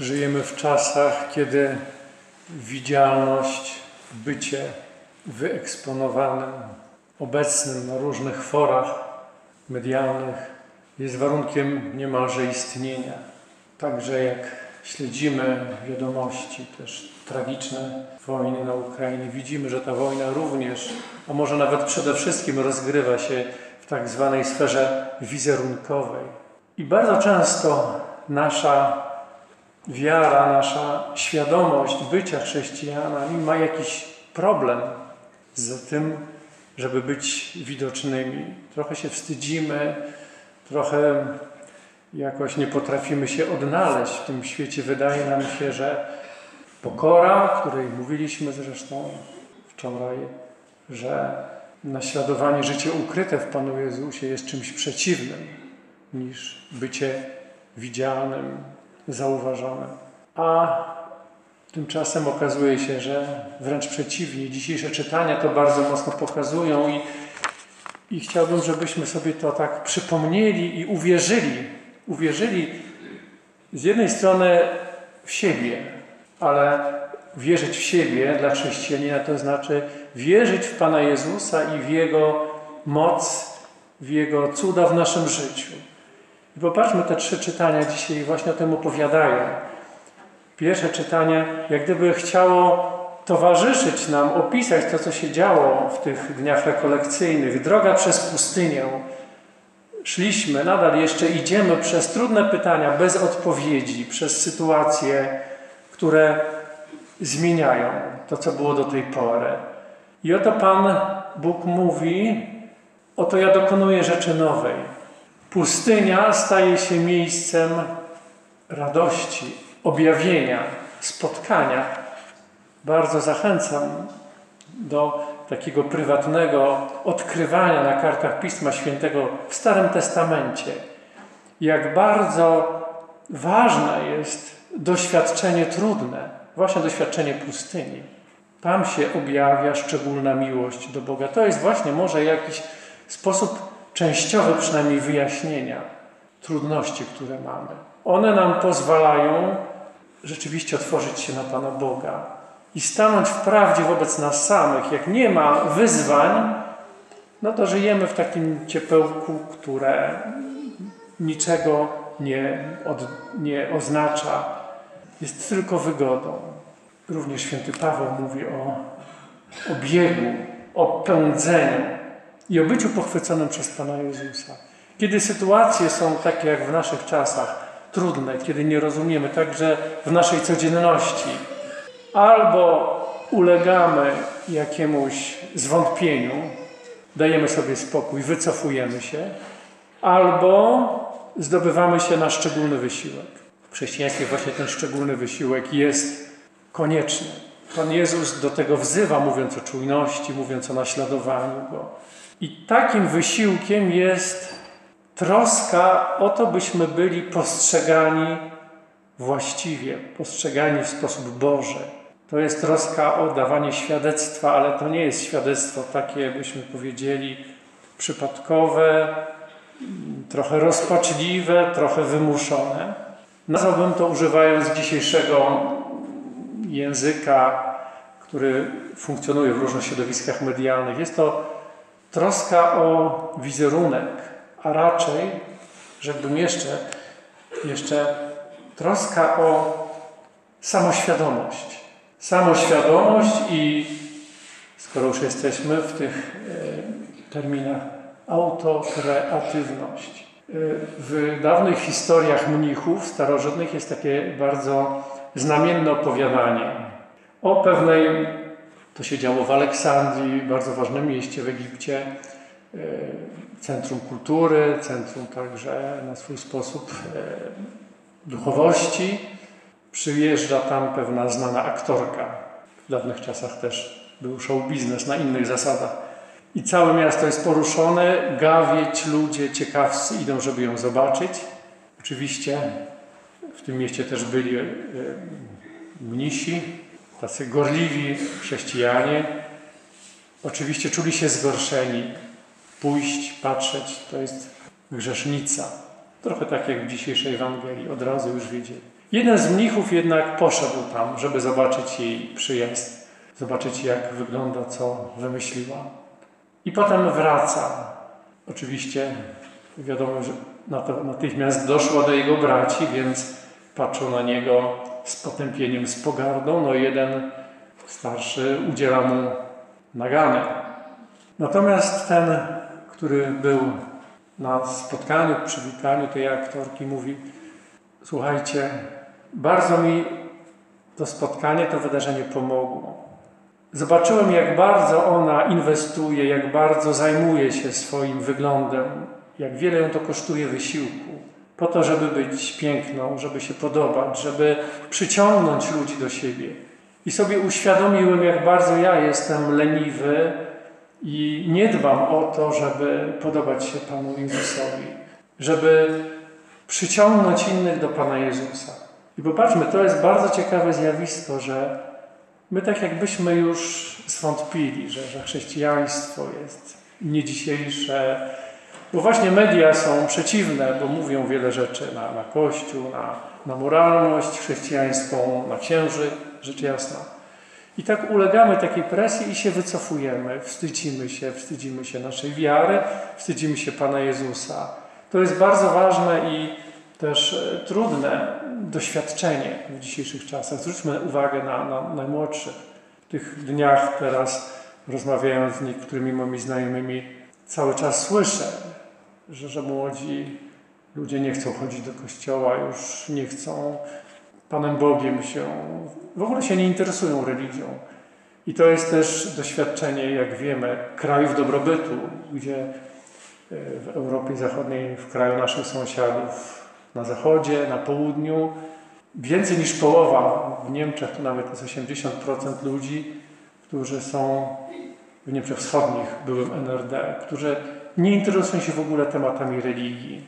Żyjemy w czasach, kiedy widzialność, bycie wyeksponowanym, obecnym na różnych forach medialnych jest warunkiem niemalże istnienia. Także jak śledzimy wiadomości, też tragiczne wojny na Ukrainie, widzimy, że ta wojna również, a może nawet przede wszystkim rozgrywa się w tak zwanej sferze wizerunkowej. I bardzo często nasza wiara, nasza świadomość bycia chrześcijanami ma jakiś problem z tym, żeby być widocznymi. Trochę się wstydzimy, trochę jakoś nie potrafimy się odnaleźć w tym świecie. Wydaje nam się, że pokora, o której mówiliśmy zresztą wczoraj, że naśladowanie życie ukryte w Panu Jezusie jest czymś przeciwnym niż bycie widzialnym, zauważonym. A tymczasem okazuje się, że wręcz przeciwnie. Dzisiejsze czytania to bardzo mocno pokazują i, i chciałbym, żebyśmy sobie to tak przypomnieli i uwierzyli. Uwierzyli z jednej strony w siebie, ale wierzyć w siebie dla chrześcijanina to znaczy wierzyć w Pana Jezusa i w Jego moc, w Jego cuda w naszym życiu. I popatrzmy, te trzy czytania dzisiaj właśnie o tym opowiadają. Pierwsze czytanie, jak gdyby chciało towarzyszyć nam, opisać to, co się działo w tych dniach rekolekcyjnych. Droga przez pustynię. Szliśmy, nadal jeszcze idziemy przez trudne pytania, bez odpowiedzi, przez sytuacje, które zmieniają to, co było do tej pory. I oto Pan Bóg mówi: Oto ja dokonuję rzeczy nowej. Pustynia staje się miejscem radości, objawienia, spotkania. Bardzo zachęcam do takiego prywatnego odkrywania na kartach Pisma Świętego w Starym Testamencie, jak bardzo ważne jest doświadczenie trudne, właśnie doświadczenie pustyni. Tam się objawia szczególna miłość do Boga. To jest właśnie może jakiś sposób częściowy przynajmniej wyjaśnienia trudności, które mamy. One nam pozwalają rzeczywiście otworzyć się na Pana Boga i stanąć w prawdzie wobec nas samych. Jak nie ma wyzwań, no to żyjemy w takim ciepełku, które niczego nie, od, nie oznacza, jest tylko wygodą. Również święty Paweł mówi o, o biegu, o pędzeniu i o byciu pochwyconym przez Pana Jezusa. Kiedy sytuacje są takie jak w naszych czasach, trudne, kiedy nie rozumiemy, także w naszej codzienności, albo ulegamy jakiemuś zwątpieniu, dajemy sobie spokój, wycofujemy się, albo zdobywamy się na szczególny wysiłek. W chrześcijaństwie właśnie ten szczególny wysiłek jest konieczny. Pan Jezus do tego wzywa, mówiąc o czujności, mówiąc o naśladowaniu Go. I takim wysiłkiem jest troska o to, byśmy byli postrzegani właściwie, postrzegani w sposób Boży. To jest troska o dawanie świadectwa, ale to nie jest świadectwo takie, jakbyśmy powiedzieli, przypadkowe, trochę rozpaczliwe, trochę wymuszone. Nazwałbym to używając dzisiejszego języka, który funkcjonuje w różnych środowiskach medialnych. Jest to troska o wizerunek, a raczej, rzekłbym jeszcze, jeszcze troska o samoświadomość. Samoświadomość i skoro już jesteśmy w tych e, terminach, autokreatywność. E, w dawnych historiach mnichów starożytnych jest takie bardzo znamienne opowiadanie o pewnej to się działo w Aleksandrii, bardzo ważnym mieście w Egipcie, e, centrum kultury, centrum także na swój sposób e, duchowości. Przyjeżdża tam pewna znana aktorka. W dawnych czasach też był show biznes na innych zasadach. I całe miasto jest poruszone, gawieć, ludzie ciekawscy idą, żeby ją zobaczyć. Oczywiście w tym mieście też byli e, mnisi, tacy gorliwi chrześcijanie, oczywiście czuli się zgorszeni. Pójść, patrzeć, to jest grzesznica. Trochę tak jak w dzisiejszej Ewangelii, od razu już wiedzieli. Jeden z mnichów jednak poszedł tam, żeby zobaczyć jej przyjazd, zobaczyć jak wygląda, co wymyśliła. I potem wraca. Oczywiście wiadomo, że natychmiast doszło do jego braci, więc patrzą na niego z potępieniem, z pogardą. No jeden starszy udziela mu nagany. Natomiast ten, który był na spotkaniu, przywitaniu tej aktorki, mówi: Słuchajcie, bardzo mi to spotkanie, to wydarzenie pomogło. Zobaczyłem, jak bardzo ona inwestuje, jak bardzo zajmuje się swoim wyglądem, jak wiele ją to kosztuje wysiłku, po to, żeby być piękną, żeby się podobać, żeby przyciągnąć ludzi do siebie. I sobie uświadomiłem, jak bardzo ja jestem leniwy i nie dbam o to, żeby podobać się Panu Jezusowi, żeby przyciągnąć innych do Pana Jezusa. I popatrzmy, to jest bardzo ciekawe zjawisko, że my tak jakbyśmy już zwątpili, że, że chrześcijaństwo jest nie dzisiejsze, bo właśnie media są przeciwne, bo mówią wiele rzeczy na, na Kościół, na, na moralność chrześcijańską, na księży, rzecz jasna. I tak ulegamy takiej presji i się wycofujemy, wstydzimy się, wstydzimy się naszej wiary, wstydzimy się Pana Jezusa. To jest bardzo ważne i też e, trudne doświadczenie w dzisiejszych czasach. Zwróćmy uwagę na, na najmłodszych. W tych dniach teraz, rozmawiając z niektórymi moimi znajomymi, cały czas słyszę, że, że młodzi ludzie nie chcą chodzić do kościoła, już nie chcą Panem Bogiem się, w ogóle się nie interesują religią. I to jest też doświadczenie, jak wiemy, krajów dobrobytu, gdzie e, w Europie Zachodniej, w kraju naszych sąsiadów, na zachodzie, na południu, więcej niż połowa, w Niemczech to nawet jest 80% ludzi, którzy są w Niemczech Wschodnich, byłym NRD, którzy nie interesują się w ogóle tematami religii.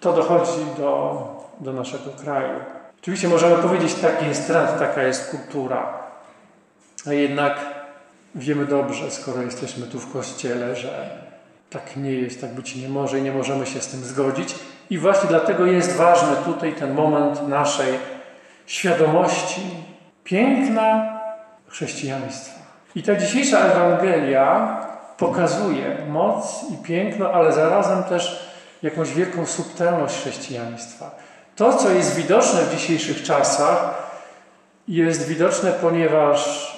To dochodzi do, do naszego kraju. Oczywiście możemy powiedzieć, taki jest trend, taka jest kultura, a jednak wiemy dobrze, skoro jesteśmy tu w kościele, że tak nie jest, tak być nie może i nie możemy się z tym zgodzić. I właśnie dlatego jest ważny tutaj ten moment naszej świadomości piękna chrześcijaństwa. I ta dzisiejsza Ewangelia pokazuje moc i piękno, ale zarazem też jakąś wielką subtelność chrześcijaństwa. To, co jest widoczne w dzisiejszych czasach, jest widoczne, ponieważ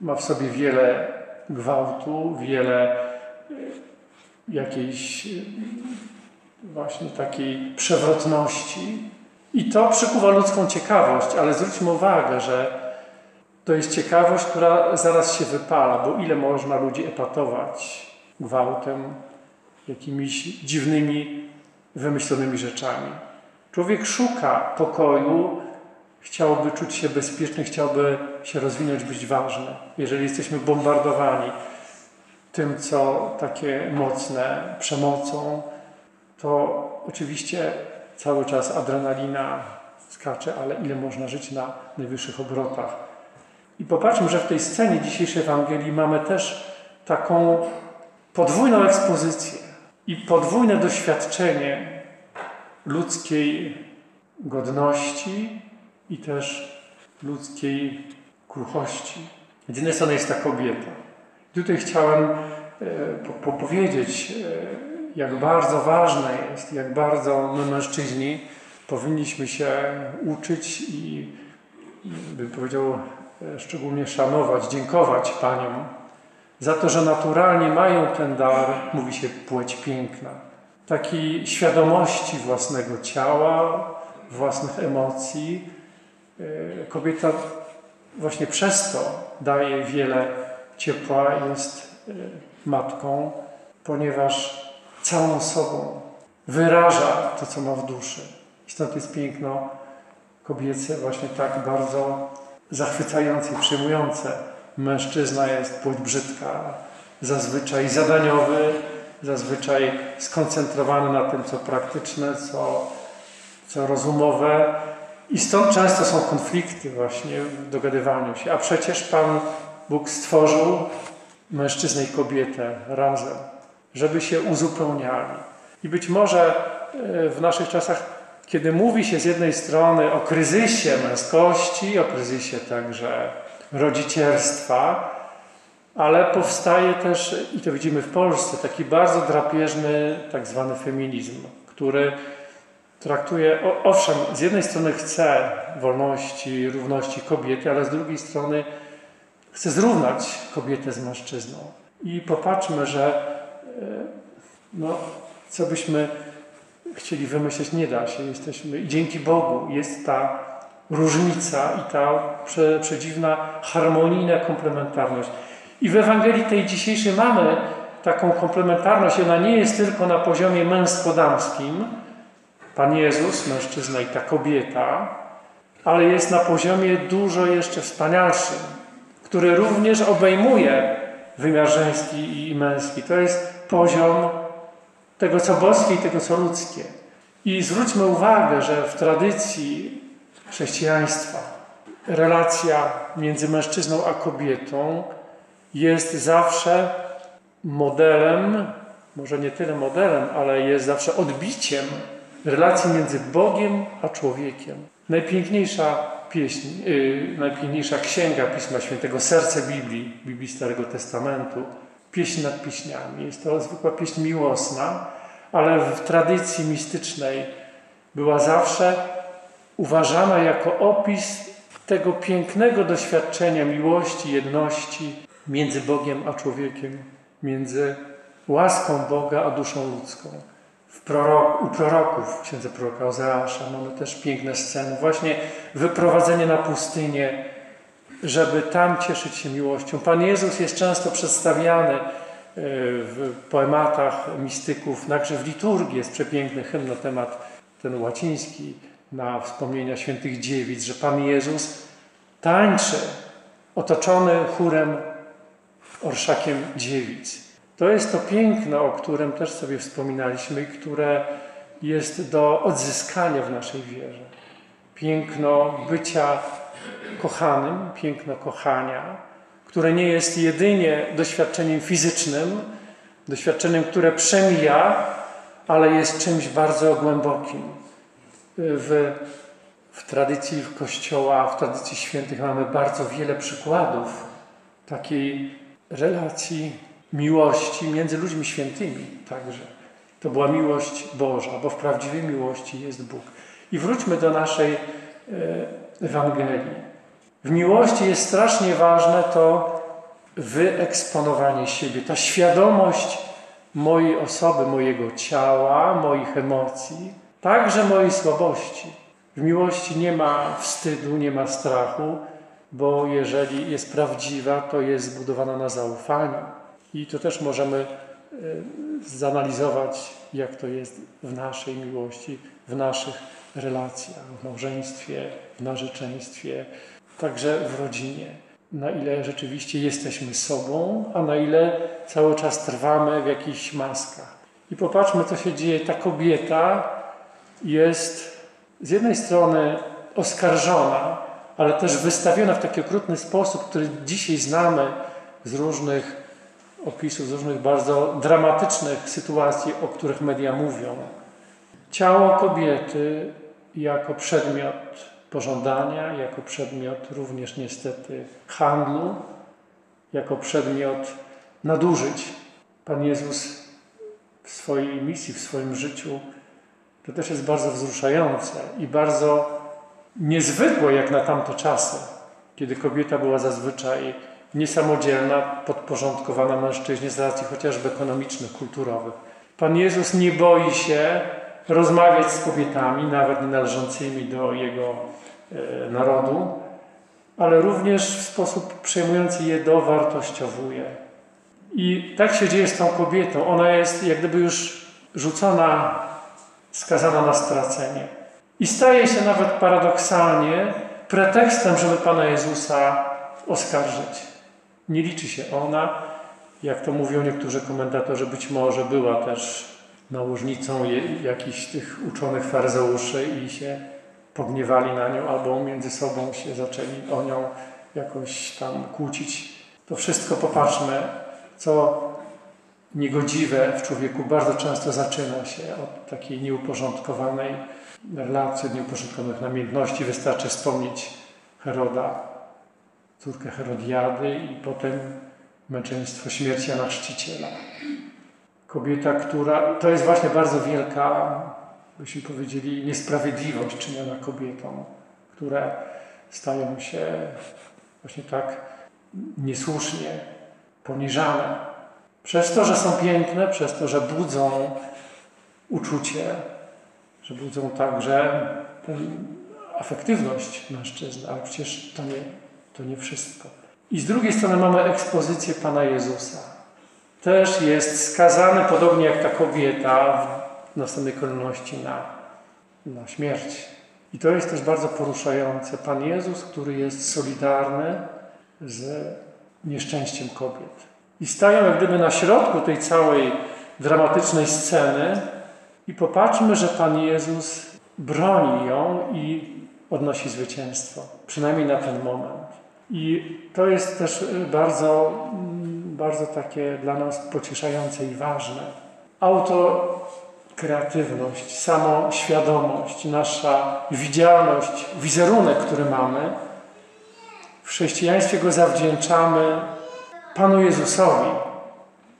ma w sobie wiele gwałtu, wiele e, jakiejś e, właśnie takiej przewrotności. I to przykuwa ludzką ciekawość, ale zwróćmy uwagę, że to jest ciekawość, która zaraz się wypala, bo ile można ludzi epatować gwałtem, jakimiś dziwnymi, wymyślonymi rzeczami. Człowiek szuka pokoju, chciałby czuć się bezpieczny, chciałby się rozwinąć, być ważny. Jeżeli jesteśmy bombardowani tym, co takie mocne, przemocą, to oczywiście cały czas adrenalina skacze, ale ile można żyć na najwyższych obrotach. I popatrzmy, że w tej scenie dzisiejszej Ewangelii mamy też taką podwójną ekspozycję i podwójne doświadczenie ludzkiej godności i też ludzkiej kruchości. Z jednej strony jest ta kobieta. Tutaj chciałem e, po, po powiedzieć, e, jak bardzo ważne jest, jak bardzo my mężczyźni powinniśmy się uczyć i, bym powiedział, szczególnie szanować, dziękować Paniom za to, że naturalnie mają ten dar, mówi się płeć piękna, takiej świadomości własnego ciała, własnych emocji. E, kobieta właśnie przez to daje wiele ciepła, jest e, matką, ponieważ całą sobą wyraża to, co ma w duszy. I stąd jest piękno kobiece właśnie tak bardzo zachwycające i przyjmujące. Mężczyzna jest płeć brzydka, zazwyczaj zadaniowy, zazwyczaj skoncentrowany na tym, co praktyczne, co, co rozumowe. I stąd często są konflikty właśnie w dogadywaniu się. A przecież Pan Bóg stworzył mężczyznę i kobietę razem, żeby się uzupełniali. I być może e, w naszych czasach kiedy mówi się z jednej strony o kryzysie męskości, o kryzysie także rodzicielstwa, ale powstaje też, i to widzimy w Polsce, taki bardzo drapieżny tak zwany feminizm, który traktuje, owszem, z jednej strony chce wolności, równości kobiety, ale z drugiej strony chce zrównać kobietę z mężczyzną. I popatrzmy, że e, no, co byśmy chcieli wymyśleć, nie da się. Jesteśmy, i dzięki Bogu jest ta różnica i ta prze, przedziwna harmonijna komplementarność. I w Ewangelii tej dzisiejszej mamy taką komplementarność. Ona nie jest tylko na poziomie męsko-damskim, Pan Jezus, mężczyzna i ta kobieta, ale jest na poziomie dużo jeszcze wspanialszym, który również obejmuje wymiar żeński i męski. To jest poziom tego, co boskie i tego, co ludzkie. I zwróćmy uwagę, że w tradycji chrześcijaństwa relacja między mężczyzną a kobietą jest zawsze modelem, może nie tyle modelem, ale jest zawsze odbiciem relacji między Bogiem a człowiekiem. Najpiękniejsza pieśń, yy, najpiękniejsza księga Pisma Świętego, serce Biblii, Biblii Starego Testamentu, pieśń nad pieśniami. Jest to zwykła pieśń miłosna, ale w tradycji mistycznej była zawsze uważana jako opis tego pięknego doświadczenia miłości, jedności między Bogiem a człowiekiem, między łaską Boga a duszą ludzką. W prorok, u proroków, księdza proroka Ozeasza, mamy też piękne sceny. Właśnie wyprowadzenie na pustynię, żeby tam cieszyć się miłością. Pan Jezus jest często przedstawiany e, w poematach mistyków, także w liturgii jest przepiękny hymn na temat ten łaciński, na wspomnienia świętych dziewic, że Pan Jezus tańczy otoczony chórem orszakiem dziewic. To jest to piękno, o którym też sobie wspominaliśmy i które jest do odzyskania w naszej wierze. Piękno bycia kochanym, piękno kochania, które nie jest jedynie doświadczeniem fizycznym, doświadczeniem, które przemija, ale jest czymś bardzo głębokim. W, w tradycji Kościoła, w tradycji świętych mamy bardzo wiele przykładów takiej relacji miłości między ludźmi świętymi także. To była miłość Boża, bo w prawdziwej miłości jest Bóg. I wróćmy do naszej e, Ewangelii. W miłości jest strasznie ważne to wyeksponowanie siebie, ta świadomość mojej osoby, mojego ciała, moich emocji, także mojej słabości. W miłości nie ma wstydu, nie ma strachu, bo jeżeli jest prawdziwa, to jest zbudowana na zaufaniu. I to też możemy e, zanalizować, jak to jest w naszej miłości, w naszych relacjach, w małżeństwie, w narzeczeństwie, także w rodzinie. Na ile rzeczywiście jesteśmy sobą, a na ile cały czas trwamy w jakichś maskach. I popatrzmy, co się dzieje. Ta kobieta jest z jednej strony oskarżona, ale też wystawiona w taki okrutny sposób, który dzisiaj znamy z różnych opisów, z różnych bardzo dramatycznych sytuacji, o których media mówią. Ciało kobiety jako przedmiot pożądania, jako przedmiot również niestety handlu, jako przedmiot nadużyć. Pan Jezus w swojej misji, w swoim życiu, to też jest bardzo wzruszające i bardzo niezwykłe jak na tamte czasy, kiedy kobieta była zazwyczaj niesamodzielna, podporządkowana mężczyźnie z racji chociażby ekonomicznych, kulturowych. Pan Jezus nie boi się rozmawiać z kobietami, nawet nie należącymi do Jego narodu, ale również w sposób przejmujący je dowartościowuje. I tak się dzieje z tą kobietą. Ona jest jak gdyby już rzucona, skazana na stracenie. I staje się nawet paradoksalnie pretekstem, żeby Pana Jezusa oskarżyć. Nie liczy się ona, jak to mówią niektórzy komentatorzy, być może była też nałożnicą jakichś tych uczonych faryzeuszy i się pogniewali na nią, albo między sobą się zaczęli o nią jakoś tam kłócić. To wszystko popatrzmy, co niegodziwe w człowieku bardzo często zaczyna się od takiej nieuporządkowanej relacji, nieuporządkowanych namiętności. Wystarczy wspomnieć Heroda, córkę Herodiady i potem męczeństwo śmierci Jana Chrzciciela. Kobieta, która to jest właśnie bardzo wielka, byśmy powiedzieli, niesprawiedliwość czyniona kobietom, które stają się właśnie tak niesłusznie poniżane. Przez to, że są piękne, przez to, że budzą uczucie, że budzą także tę afektywność mężczyzny, ale przecież to nie, to nie wszystko. I z drugiej strony mamy ekspozycję Pana Jezusa. Też jest skazany, podobnie jak ta kobieta, w następnej kolejności na, na śmierć. I to jest też bardzo poruszające. Pan Jezus, który jest solidarny z nieszczęściem kobiet. I stają jak gdyby na środku tej całej dramatycznej sceny i popatrzmy, że Pan Jezus broni ją i odnosi zwycięstwo. Przynajmniej na ten moment. I to jest też bardzo, bardzo takie dla nas pocieszające i ważne. Autokreatywność, samoświadomość, nasza widzialność, wizerunek, który mamy, w chrześcijaństwie go zawdzięczamy Panu Jezusowi.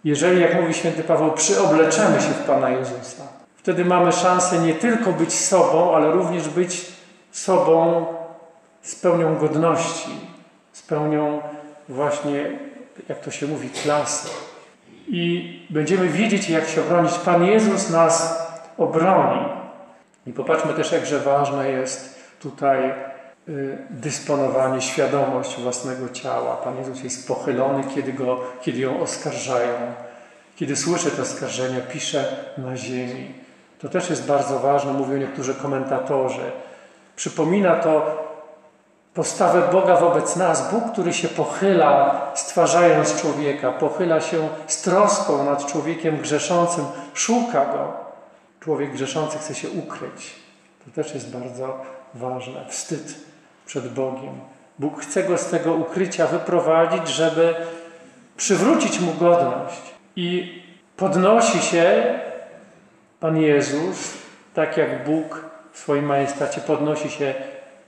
Jeżeli, jak mówi święty Paweł, przyobleczemy się w Pana Jezusa, wtedy mamy szansę nie tylko być sobą, ale również być sobą z pełnią godności, z pełnią właśnie, jak to się mówi, klasy. I będziemy wiedzieć, jak się obronić. Pan Jezus nas obroni. I popatrzmy też, jakże ważne jest tutaj y, dysponowanie, świadomość własnego ciała. Pan Jezus jest pochylony, kiedy, go, kiedy ją oskarżają. Kiedy słyszy te oskarżenia, pisze na ziemi. To też jest bardzo ważne, mówią niektórzy komentatorzy. Przypomina to postawę Boga wobec nas. Bóg, który się pochyla, stwarzając człowieka, pochyla się z troską nad człowiekiem grzeszącym, szuka go. Człowiek grzeszący chce się ukryć. To też jest bardzo ważne. Wstyd przed Bogiem. Bóg chce go z tego ukrycia wyprowadzić, żeby przywrócić mu godność. I podnosi się Pan Jezus, tak jak Bóg w swoim majestacie podnosi się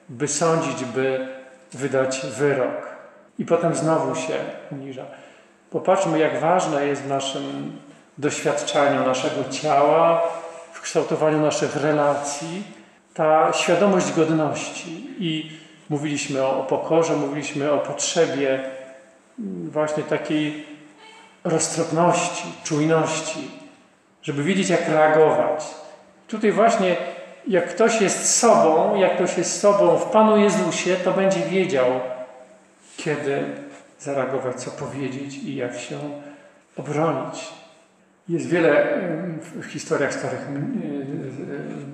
by sądzić, by wydać wyrok. I potem znowu się uniża. Popatrzmy, jak ważne jest w naszym doświadczaniu naszego ciała, w kształtowaniu naszych relacji, ta świadomość godności. I mówiliśmy o, pokorze, mówiliśmy o potrzebie właśnie takiej roztropności, czujności, żeby wiedzieć, jak reagować. Tutaj właśnie jak ktoś jest sobą, jak ktoś jest sobą w Panu Jezusie, to będzie wiedział, kiedy zareagować, co powiedzieć i jak się obronić. Jest wiele w historiach starych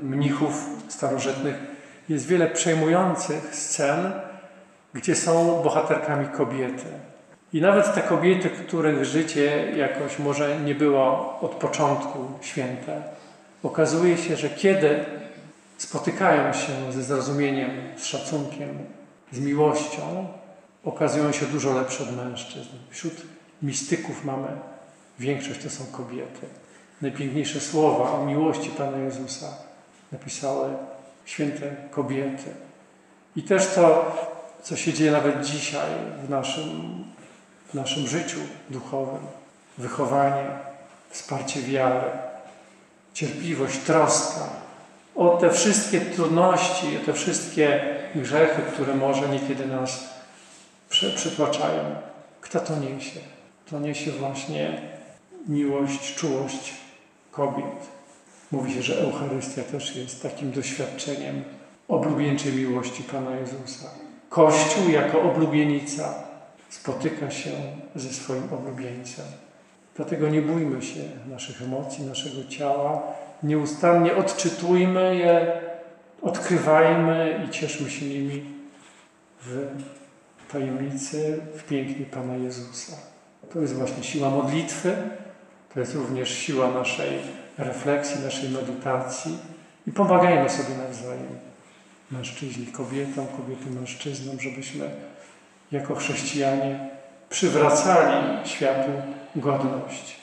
mnichów starożytnych, jest wiele przejmujących scen, gdzie są bohaterkami kobiety. I nawet te kobiety, których życie jakoś może nie było od początku święte, okazuje się, że kiedy spotykają się ze zrozumieniem, z szacunkiem, z miłością, okazują się dużo lepsze od mężczyzn. Wśród mistyków mamy większość to są kobiety. Najpiękniejsze słowa o miłości Pana Jezusa napisały święte kobiety. I też to, co się dzieje nawet dzisiaj w naszym, w naszym życiu duchowym, wychowanie, wsparcie wiary, cierpliwość, troska, o te wszystkie trudności, o te wszystkie grzechy, które może niekiedy nas przytłaczają. Kto to niesie? To niesie właśnie miłość, czułość kobiet. Mówi się, że Eucharystia też jest takim doświadczeniem oblubieńczej miłości Pana Jezusa. Kościół jako oblubienica spotyka się ze swoim oblubieńcem. Dlatego nie bójmy się naszych emocji, naszego ciała, Nieustannie odczytujmy je, odkrywajmy i cieszmy się nimi w tajemnicy, w pięknie Pana Jezusa. To jest właśnie siła modlitwy, to jest również siła naszej refleksji, naszej medytacji i pomagajmy sobie nawzajem, mężczyźni kobietom, kobiety mężczyznom, żebyśmy jako chrześcijanie przywracali światu godność.